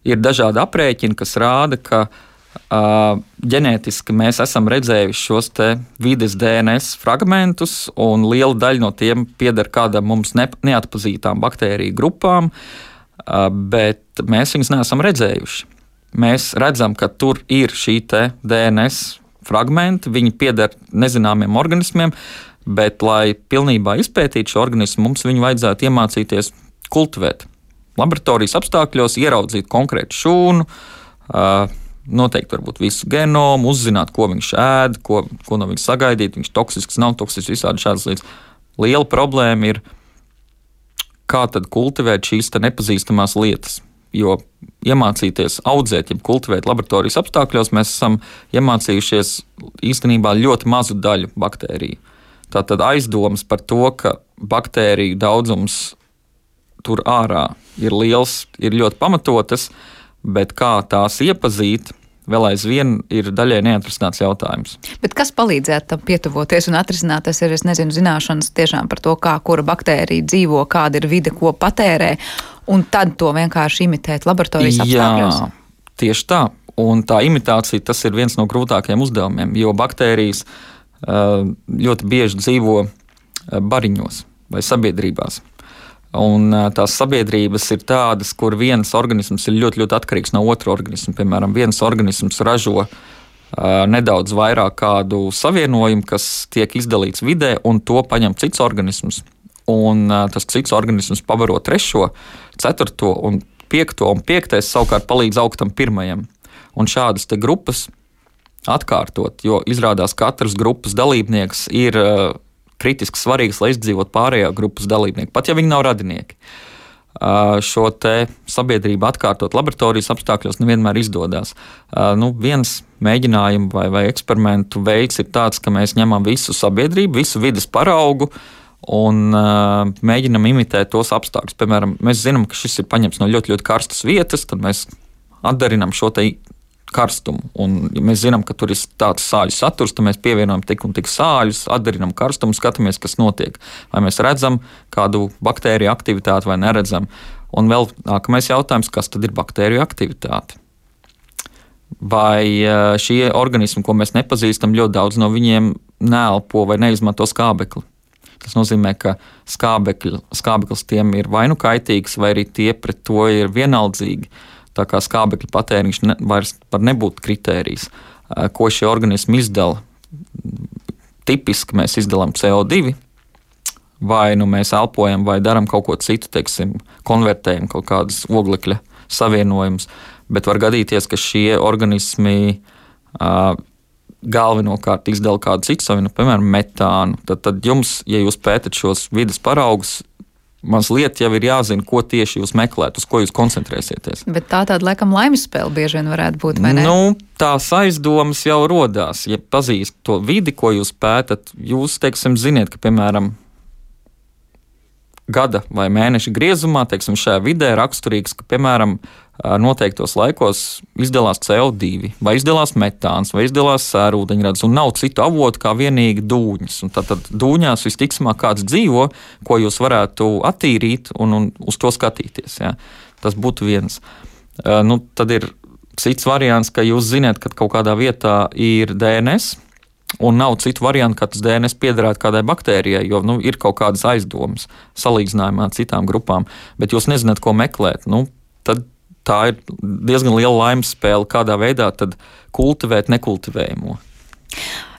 Ir dažādi aprēķini, kas rāda, ka uh, ģenētiski mēs esam redzējuši šos vides DNS fragmentus, un liela daļa no tiem pieder kādam mums ne, neatpazītām baktēriju grupām, uh, bet mēs viņus neesam redzējuši mēs redzam, ka tur ir šī DNS fragmenti, viņi pieder nezināmiem organismiem, bet, lai pilnībā izpētītu šo organismu, mums viņu vajadzētu iemācīties kultivēt. Laboratorijas apstākļos ieraudzīt konkrētu šūnu, noteikti varbūt visu genomu, uzzināt, ko viņš ēd, ko, ko no viņa sagaidīt. Viņš toksisks, nav toksisks, visādi šādas lietas. Liela problēma ir, kā tad kultivēt šīs nepazīstamās lietas. Jo iemācīties audzēt, ja kultivēt laboratorijas apstākļos, mēs esam iemācījušies īstenībā ļoti mazu daļu baktēriju. Tātad aizdomas par to, ka baktēriju daudzums tur ārā ir liels, ir ļoti pamatotas, bet kā tās iepazīt, vēl aizvien ir daļai neatrisināts jautājums. Bet kas palīdzētu tam pietuvoties un atrisināt? Tas ir, es nezinu, zināšanas tiešām par to, kā kura baktērija dzīvo, kāda ir vide, ko patērē un tad to vienkārši imitēt laboratorijas apstākļos? Jā, tieši tā. Un tā imitācija tas ir viens no grūtākajiem uzdevumiem, jo baktērijas ļoti bieži dzīvo bariņos vai sabiedrībās. Un tās sabiedrības ir tādas, kur viens organisms ir ļoti, ļoti atkarīgs no otra organisma. Piemēram, viens organisms ražo nedaudz vairāk kādu savienojumu, kas tiek izdalīts vidē, un to paņem cits organisms un tas cits organisms pabaro trešo, ceturto un piekto, un piektais savukārt palīdz augtam pirmajam. Un šādas grupas atkārtot, jo izrādās, ka katrs grupas dalībnieks ir kritiski svarīgs, lai izdzīvotu pārējā grupas dalībnieku, pat ja viņi nav radinieki. Šo sabiedrību atkārtot laboratorijas apstākļos nevienmēr izdodas. Nu, viens mēģinājums vai, vai eksperimentu veids ir tāds, ka mēs ņemam visu sabiedrību, visu vidas paraugu, uh, un uh, mēģinam imitēt tos apstākļus. Piemēram, mēs zinām, ka šis ir paņemts no ļoti, ļoti karstas vietas, tad mēs atdarinām šo karstumu. Un, ja mēs zinām, ka tur ir tāds sāļu saturs, tad mēs pievienojam tik un tik sāļus, atdarinām karstumu, skatāmies, kas notiek. Vai mēs redzam kādu baktēriju aktivitāti vai neredzam. Un vēl nākamais jautājums, kas tad ir baktēriju aktivitāte? Vai šie organismi, ko mēs nepazīstam, ļoti daudz no viņiem neelpo vai neizmanto skābekli? Tas nozīmē, ka skābekļi, skābeklis tiem ir vai nu kaitīgs, vai arī tie pret to ir vienaldzīgi. Tā kā skābekļa patēriņš ne, vairs var nebūt kritērijs, ko šie organismi izdala. Tipiski mēs izdalām CO2, vai nu mēs elpojam, vai darām kaut ko citu, teiksim, konvertējam kaut kādas oglekļa savienojumus. Bet var gadīties, ka šie organismi uh, galvenokārt izdala kādu citu savienu, piemēram, metānu. Tad, tad jums, ja jūs pētat šos vidas paraugus, mazliet jau ir jāzina, ko tieši jūs meklējat, uz ko jūs koncentrēsieties. Bet tā tāda laikam laimes spēle bieži vien varētu būt. Nu, tās aizdomas jau rodās. Ja pazīst to vidi, ko jūs pētat, jūs, teiksim, ziniet, ka, piemēram, gada vai mēneša griezumā, teiksim, šajā vidē raksturīgs, ka, piemēram, noteiktos laikos izdalās CO2, vai izdalās metāns, vai izdalās sērūdeņrads, un nav citu avotu kā vienīgi dūņas. Un tad, tad dūņās visticamāk kāds dzīvo, ko jūs varētu attīrīt un, un uz to skatīties. Ja? Tas būtu viens. Nu, tad ir cits variants, ka jūs zināt, ka kaut kādā vietā ir DNS Un nav citu variantu, kā tas DNS piederētu kādai baktērijai, jo nu, ir kaut kādas aizdomas salīdzinājumā ar citām grupām, bet jūs nezināt, ko meklēt. Nu, tad tā ir diezgan liela laimes spēle, kādā veidā kultivēt nekultivējamo.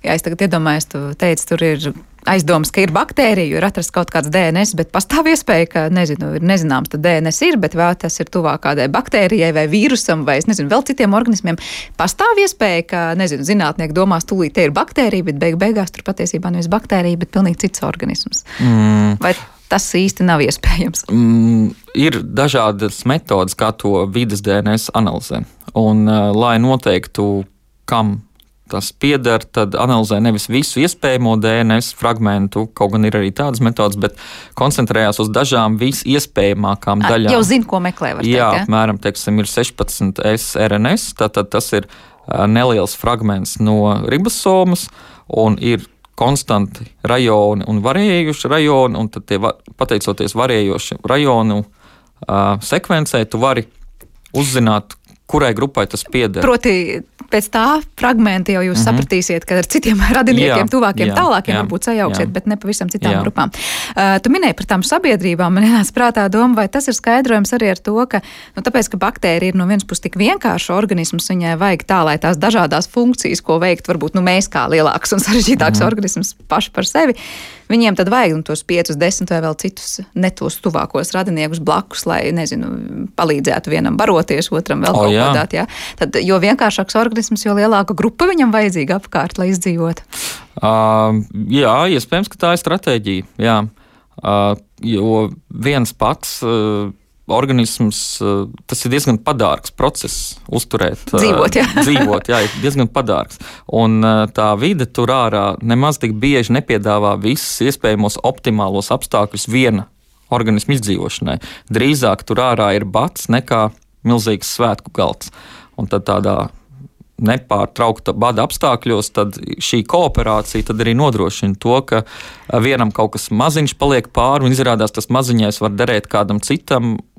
Jā, es tagad iedomājos, tu teici, tur ir aizdomas, ka ir baktērija, ir atrasts kaut kāds DNS, bet pastāv iespēja, ka, nezinu, ir nezināms, tad DNS ir, bet vai tas ir tuvāk kādai baktērijai vai vīrusam vai, es nezinu, vēl citiem organismiem. Pastāv iespēja, ka, nezinu, zinātnieki domās, tūlīt te ir baktērija, bet beig beigās tur patiesībā nevis baktērija, bet pilnīgi cits organisms. Mm. Vai tas īsti nav iespējams? Mm, ir dažādas metodas, kā to vidas DNS analizē. Un, uh, lai noteiktu, kam tas pieder, tad analizē nevis visu iespējamo DNS fragmentu, kaut gan ir arī tādas metodas, bet koncentrējās uz dažām visiespējamākām daļām. Jau zinu, ko meklē. Jā, teikt, apmēram teiksim, ir 16 SRNS, tātad tas ir neliels fragments no ribosomas un ir konstanti rajoni un varējuši rajoni, un tad tie, pateicoties varējoši rajonu uh, sekvencē, tu vari uzzināt, kurai grupai tas pieder. Proti, pēc tā fragmenta jau jūs mm -hmm. sapratīsiet, ka ar citiem radiniekiem, jā, tuvākiem, jā, tālākiem jā, varbūt sajauksiet, jā. bet ne pavisam citām jā. grupām. Uh, tu minēji par tām sabiedrībām, man ienāca prātā doma, vai tas ir skaidrojums arī ar to, ka, nu, tāpēc, ka baktērija ir no vienas puses tik vienkārša organisms, viņai vajag tā, lai tās dažādas funkcijas, ko veikt, varbūt nu, mēs kā lielāks un sarežģītāks mm -hmm. organisms paši par sevi. Viņiem tad vajag nu, tos 5, 10 vai vēl citus ne tos tuvākos radiniekus blakus, lai, nezinu, palīdzētu vienam baroties, otram vēl kaut kādā. Ja? Tad, jo vienkāršāks organisms, jo lielāka grupa viņam vajadzīga apkārt, lai izdzīvotu. Uh, jā, iespējams, ka tā ir stratēģija. Jā. Uh, jo viens pats. Uh, organisms, eh, tas ir diezgan padārgs process, uzturēt, eh, dzīvot. Jā, dzīvot, jā ir diezgan padārgs. Un eh, tā vide tur ārā nemaz tik bieži nepiedāvā visus iespējamos optimālos apstākļus viena organismu izdzīvošanai. Drīzāk tur ārā ir bats nekā milzīgs svētku galds. Un tad tādā nepārtraukta bada apstākļos, tad šī kooperācija tad arī nodrošina to, ka vienam kaut kas maziņš paliek pāri, un izrādās tas maziņais var derēt kādam citam,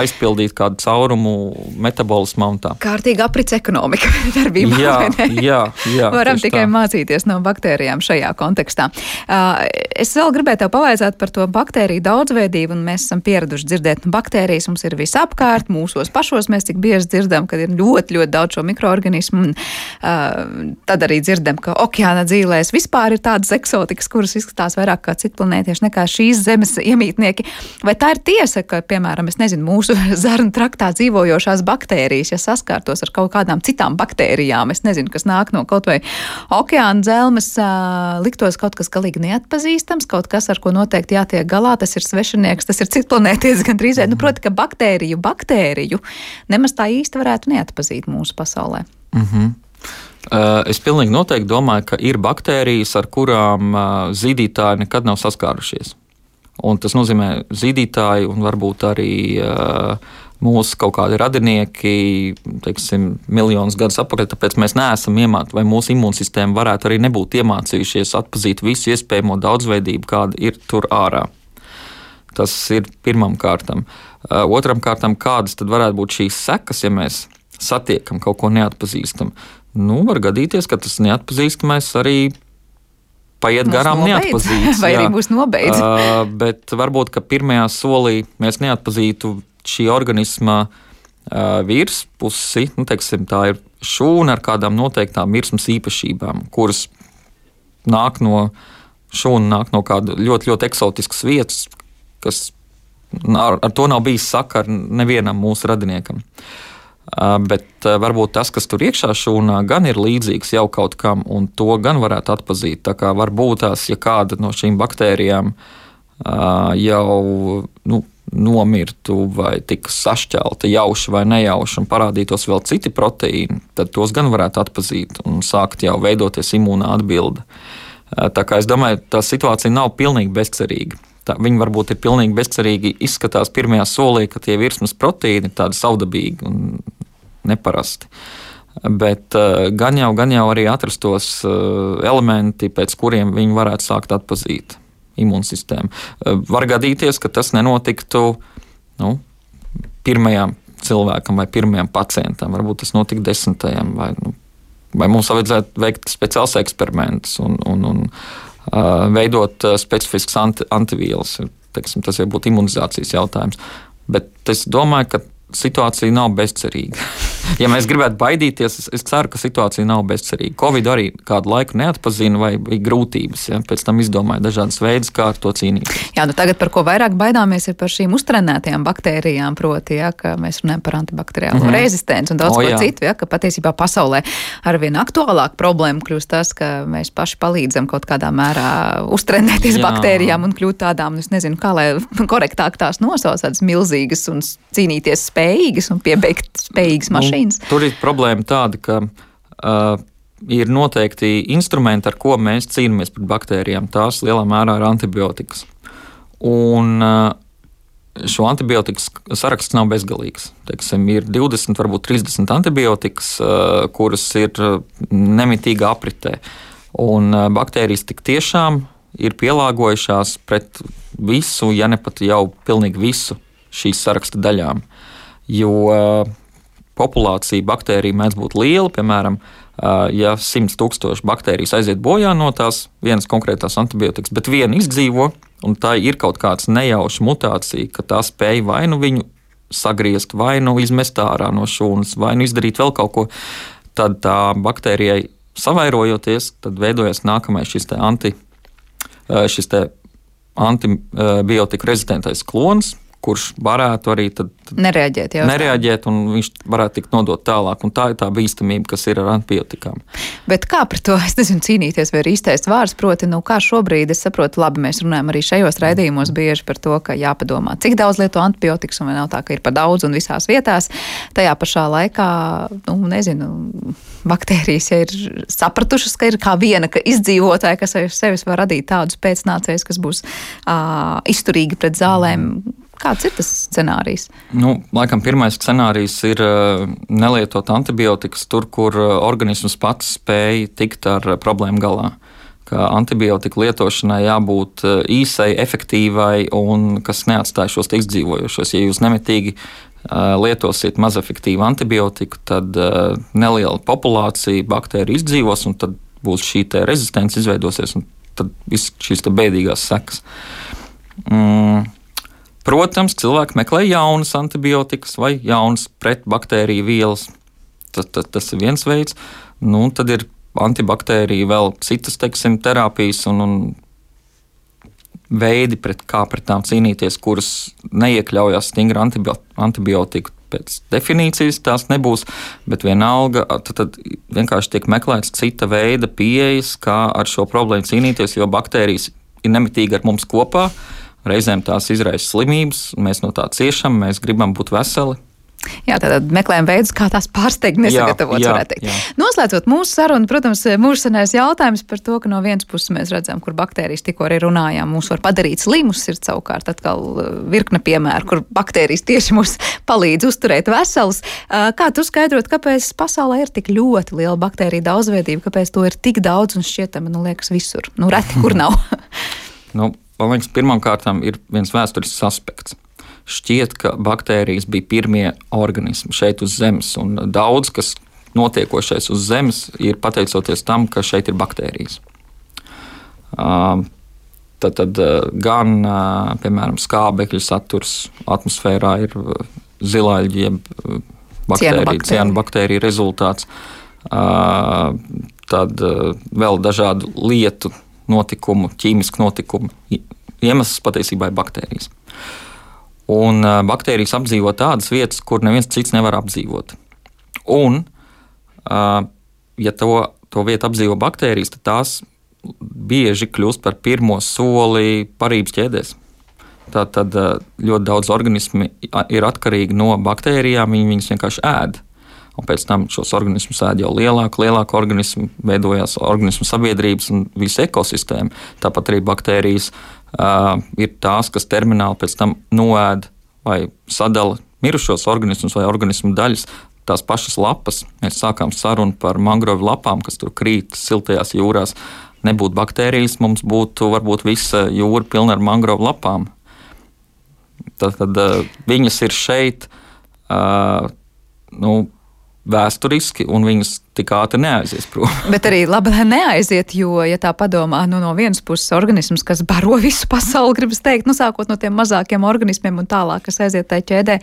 aizpildīt kādu caurumu metabolismā un tā. Kārtīga aprits ekonomika darbībā. Jā, jā, jā Varam tikai tā. mācīties no baktērijām šajā kontekstā. Es vēl gribēju tev pavaicāt par to baktēriju daudzveidību, un mēs esam pieraduši dzirdēt, ka baktērijas mums ir visapkārt, mūsos pašos mēs tik bieži dzirdam, ka ir ļoti, ļoti daudz šo mikroorganismu, un tad arī dzirdam, ka okeāna dzīvēs vispār ir tādas eksotikas, kuras izskatās vairāk kā citplanētieši nekā šīs zemes iemītnieki. Vai tā ir tiesa, ka, piemēram, es nezinu, nezinu, mūsu zarnu traktā dzīvojošās baktērijas, ja saskārtos ar kaut kādām citām baktērijām, es nezinu, kas nāk no kaut vai okeāna dzelmes, liktos kaut kas galīgi neatpazīstams, kaut kas, ar ko noteikti jātiek galā, tas ir svešinieks, tas ir citplanētietis gandrīz. Nu, proti, ka baktēriju, baktēriju nemaz tā īsti varētu neatpazīt mūsu pasaulē. Mm -hmm. Es pilnīgi noteikti domāju, ka ir baktērijas, ar kurām zīdītāji nekad nav saskārušies. Un tas nozīmē zīdītāji un varbūt arī mūsu kaut kādi radinieki, teiksim, miljonus gadus atpakaļ. Tāpēc mēs neesam iemācījušies, vai mūsu imūnsistēma varētu arī nebūt iemācījušies atpazīt visu iespējamo daudzveidību, kāda ir tur ārā. Tas ir pirmam kārtam. Otram kārtam, kādas tad varētu būt šīs sekas, ja mēs satiekam kaut ko neatpazīstamu? Nu, var gadīties, ka tas neatpazīstamais arī paiet garām neatpazīts. Vai jā. arī būs nobeigts? Uh, bet varbūt, ka pirmajā solī mēs neatpazītu šī organisma uh, virspusi, nu, teiksim, tā ir šūna ar kādām noteiktām virsmas īpašībām, kuras nāk no šūna, nāk no kāda ļoti, ļoti eksotiskas vietas, kas ar, ar to nav bijis sakara nevienam mūsu radiniekam. Uh, Bet varbūt tas, kas tur iekšā šūnā, gan ir līdzīgs jau kaut kam, un to gan varētu atpazīt. Tā kā varbūt tās, ja kāda no šīm baktērijām jau nu, nomirtu vai tika sašķelta jauši vai nejauši un parādītos vēl citi proteīni, tad tos gan varētu atpazīt un sākt jau veidoties imūnā atbilde. Tā kā es domāju, tā situācija nav pilnīgi bezcerīga. tā, viņi varbūt ir pilnīgi bezcerīgi izskatās pirmajā solī, ka tie virsmas proteīni ir tādi saudabīgi un neparasti. Bet uh, gan jau, gan jau arī atrastos uh, elementi, pēc kuriem viņi varētu sākt atpazīt imūnsistēmu. Uh, var gadīties, ka tas nenotiktu nu, pirmajām cilvēkam vai pirmajam pacientam. Varbūt tas notika desmitajam, vai, nu, vai mums vajadzētu veikt speciāls eksperiments un, un, un uh, veidot specifisks anti, antivielas. Teiksim, tas jau būtu imunizācijas jautājums. Bet es domāju, ka situācija nav bezcerīga. ja mēs gribētu baidīties, es, es ceru, ka situācija nav bezcerīga. Covid arī kādu laiku neatpazina vai bija grūtības. Ja? Pēc tam izdomāja dažādas veidus, kā ar to cīnīties. Jā, nu tagad par ko vairāk baidāmies ir par šīm uztrenētajām baktērijām, proti, ja, ka mēs runājam par antibakteriālu mm -hmm. rezistenci un daudz o, ko jā. citu, ja, ka patiesībā pasaulē arvien aktuālāk problēma kļūst tas, ka mēs paši palīdzam kaut kādā mērā uztrenēties jā. baktērijām un kļūt tādām, nu, es nezinu, kā lai korektāk tās nosauc, tādas milzīgas un cīnīties spējīgas un piebeigt spējīgas nu, mašīnas. Tur ir problēma tāda, ka uh, ir noteikti instrumenti, ar ko mēs cīnāmies pret baktērijām. Tās lielā mērā ir antibiotikas. Un, Šo antibiotiku saraksts nav bezgalīgs. Teiksim, ir 20, varbūt 30 antibiotikas, kuras ir nemitīgā apritē. Un baktērijas tik tiešām ir pielāgojušās pret visu, ja ne pat jau pilnīgi visu šīs saraksta daļām. Jo populācija baktēriju mēdz būt liela. Piemēram, ja 100 tūkstoši baktērijas aiziet bojā no tās vienas konkrētās antibiotikas, bet viena izdzīvo, un tā ir kaut kāda nejauša mutācija, ka tā spēj vai nu viņu sagriezt, vai nu izmest ārā no šūnas, vai nu izdarīt vēl kaut ko, tad tā baktērijai savairojoties, tad veidojas nākamais šis anti, šis antibiotika rezistentais klons, kurš varētu arī tad, tad nereaģēt, jau, nereaģēt, un viņš varētu tikt nodot tālāk. Un tā ir tā bīstamība, kas ir ar antibiotikām. Bet kā par to, es nezinu, cīnīties, vai ir īstais vārds, proti, nu, kā šobrīd, es saprotu, labi, mēs runājam arī šajos raidījumos bieži par to, ka jāpadomā, cik daudz lieto antibiotikas, un vai nav tā, ka ir par daudz un visās vietās. Tajā pašā laikā, nu, nezinu, baktērijas ja ir sapratušas, ka ir kā viena ka izdzīvotāja, kas aiz sevis var radīt tādus pēcnācējus, kas būs uh, izturīgi pret zālēm. Mm Kāds ir tas scenārijs? Nu, laikam pirmais scenārijs ir uh, nelietot antibiotikas tur, kur uh, organisms pats spēj tikt ar uh, problēmu galā. Ka antibiotika lietošanai jābūt īsai, efektīvai un kas neatstāj šos izdzīvojušos. Ja jūs nemitīgi lietosiet mazefektīvu antibiotiku, tad neliela populācija baktēriju izdzīvos, un tad būs šī rezistence izveidosies, un tad viss šīs bēdīgās sekas. Mm. Protams, cilvēki meklē jaunas antibiotikas vai jaunas pretbaktēriju vielas. Tas, tas, tas ir viens veids. Nu, tad ir antibaktērija, vēl citas teiksim, terapijas un, un veidi, pret kā pret tām cīnīties, kuras neiekļaujas stingra antibiotika. Pēc definīcijas tās nebūs, bet vienalga, tad, tad vienkārši tiek meklēts cita veida pieejas, kā ar šo problēmu cīnīties, jo baktērijas ir nemitīgi ar mums kopā. Uh, Reizēm tās izraisa slimības, mēs no tā ciešam, mēs gribam būt veseli. Jā, tad meklējam veidus, kā tās pārsteigt, nesagatavot. Jā, jā, jā. Noslēdzot mūsu sarunu, protams, mūsu senais jautājums par to, ka no vienas puses mēs redzam, kur baktērijas tikko arī runājām, mūs var padarīt slimus, ir savukārt atkal uh, virkne piemēru, kur baktērijas tieši mums palīdz uzturēt veselus. Uh, kā tu skaidrot, kāpēc pasaulē ir tik ļoti liela baktērija daudzveidība, kāpēc to ir tik daudz un šķietami, nu, liekas, visur? Nu, reti, kur nav. nu, man liekas, pirmkārt ir viens vēsturisks aspekts. Šķiet, ka baktērijas bija pirmie organismi šeit uz Zemes, un daudz kas notiekošais uz Zemes ir pateicoties tam, ka šeit ir baktērijas. Tad, tad gan, piemēram, skābekļa saturs atmosfērā ir zilāļi, jeb baktēriju, cienu baktēriju rezultāts. Tad vēl dažādu lietu notikumu, ķīmisku notikumu iemesls patiesībā ir baktērijas. Un baktērijas apdzīvo tādas vietas, kur neviens cits nevar apdzīvot. Un, ja to, to vietu apdzīvo baktērijas, tad tās bieži kļūst par pirmo soli parības ķēdēs. Tātad ļoti daudz organismi ir atkarīgi no baktērijām, viņi viņus vienkārši ēd. Un pēc tam šos organismus ēd jau lielāku, lielāku organismu, veidojās organismu sabiedrības un visa ekosistēma. Tāpat arī baktērijas uh, ir tās, kas termināli pēc tam noēd vai sadala mirušos organismus vai organismu daļas. Tās pašas lapas, mēs sākām sarunu par mangrovu lapām, kas tur krīt siltajās jūrās. Nebūtu baktērijas, mums būtu varbūt visa jūra pilna ar mangrovu lapām. Tad, tad uh, viņas ir šeit. Uh, nu, vēsturiski, un viņas tik ātri neaizies prom. Bet arī labi, lai neaiziet, jo, ja tā padomā, nu, no vienas puses organisms, kas baro visu pasauli, gribas teikt, nu, sākot no tiem mazākiem organismiem un tālāk, kas aiziet tajā ķēdē,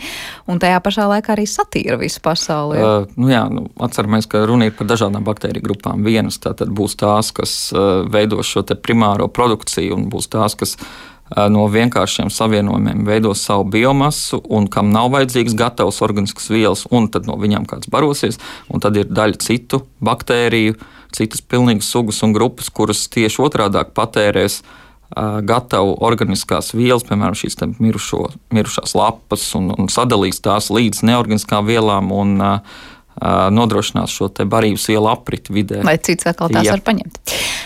un tajā pašā laikā arī satīra visu pasauli. Uh, nu, jā, nu, atceramies, ka runa ir par dažādām baktēriju grupām. Vienas tātad būs tās, kas uh, veidos šo primāro produkciju, un būs tās, kas no vienkāršiem savienojumiem veidos savu biomasu, un kam nav vajadzīgs gatavs organisks vielas, un tad no viņiem kāds barosies. Tad ir daļa citu baktēriju, citas pilnīgas sugas un grupas, kuras tieši otrādi patērēs gatavu organiskās vielas, piemēram, šīs mirušo, mirušās lapas, un, un sadalīs tās līdz neorganiskām vielām. Un, uh, nodrošinās šo barības vielu apriti vidē. Lai cits atkal tās Jā. var paņemt.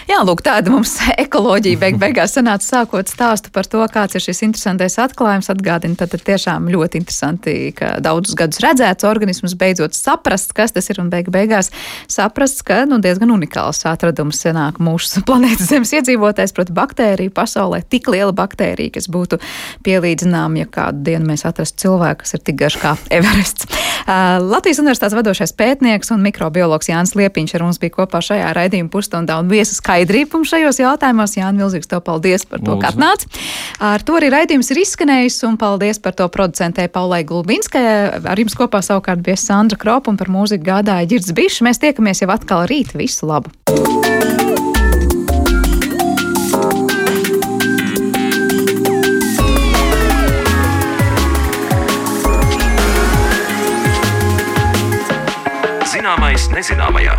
Jā, lūk, tāda mums ekoloģija beig beigās sanāca sākot stāstu par to, kāds ir šis interesantais atklājums. Atgādina, tad, tad tiešām ļoti interesanti, ka daudzus gadus redzēts organisms beidzot saprast, kas tas ir un beig beigās saprast, ka nu, diezgan unikāls atradums senāk mūsu planētas Zemes iedzīvotājs, proti baktēriju pasaulē, tik liela baktērija, kas būtu pielīdzināma, ja kādu dienu mēs atrastu cilvēku, kas ir tik garš kā Everests. Uh, Latvijas Universitātes vadošais vadošais pētnieks un mikrobiologs Jānis Liepiņš ar mums bija kopā šajā raidījuma pusstundā un viesa skaidrību šajos jautājumos. Jānis, milzīgs tev paldies par to, ka atnāc. Ar to arī raidījums ir izskanējis un paldies par to producentē Paulai Gulbinskai. Ar jums kopā savukārt bija Sandra Kropa un par mūziku gādāja Girds Bišs. Mēs tiekamies jau atkal rīt. Visu labu! Zināmais nezināmajā.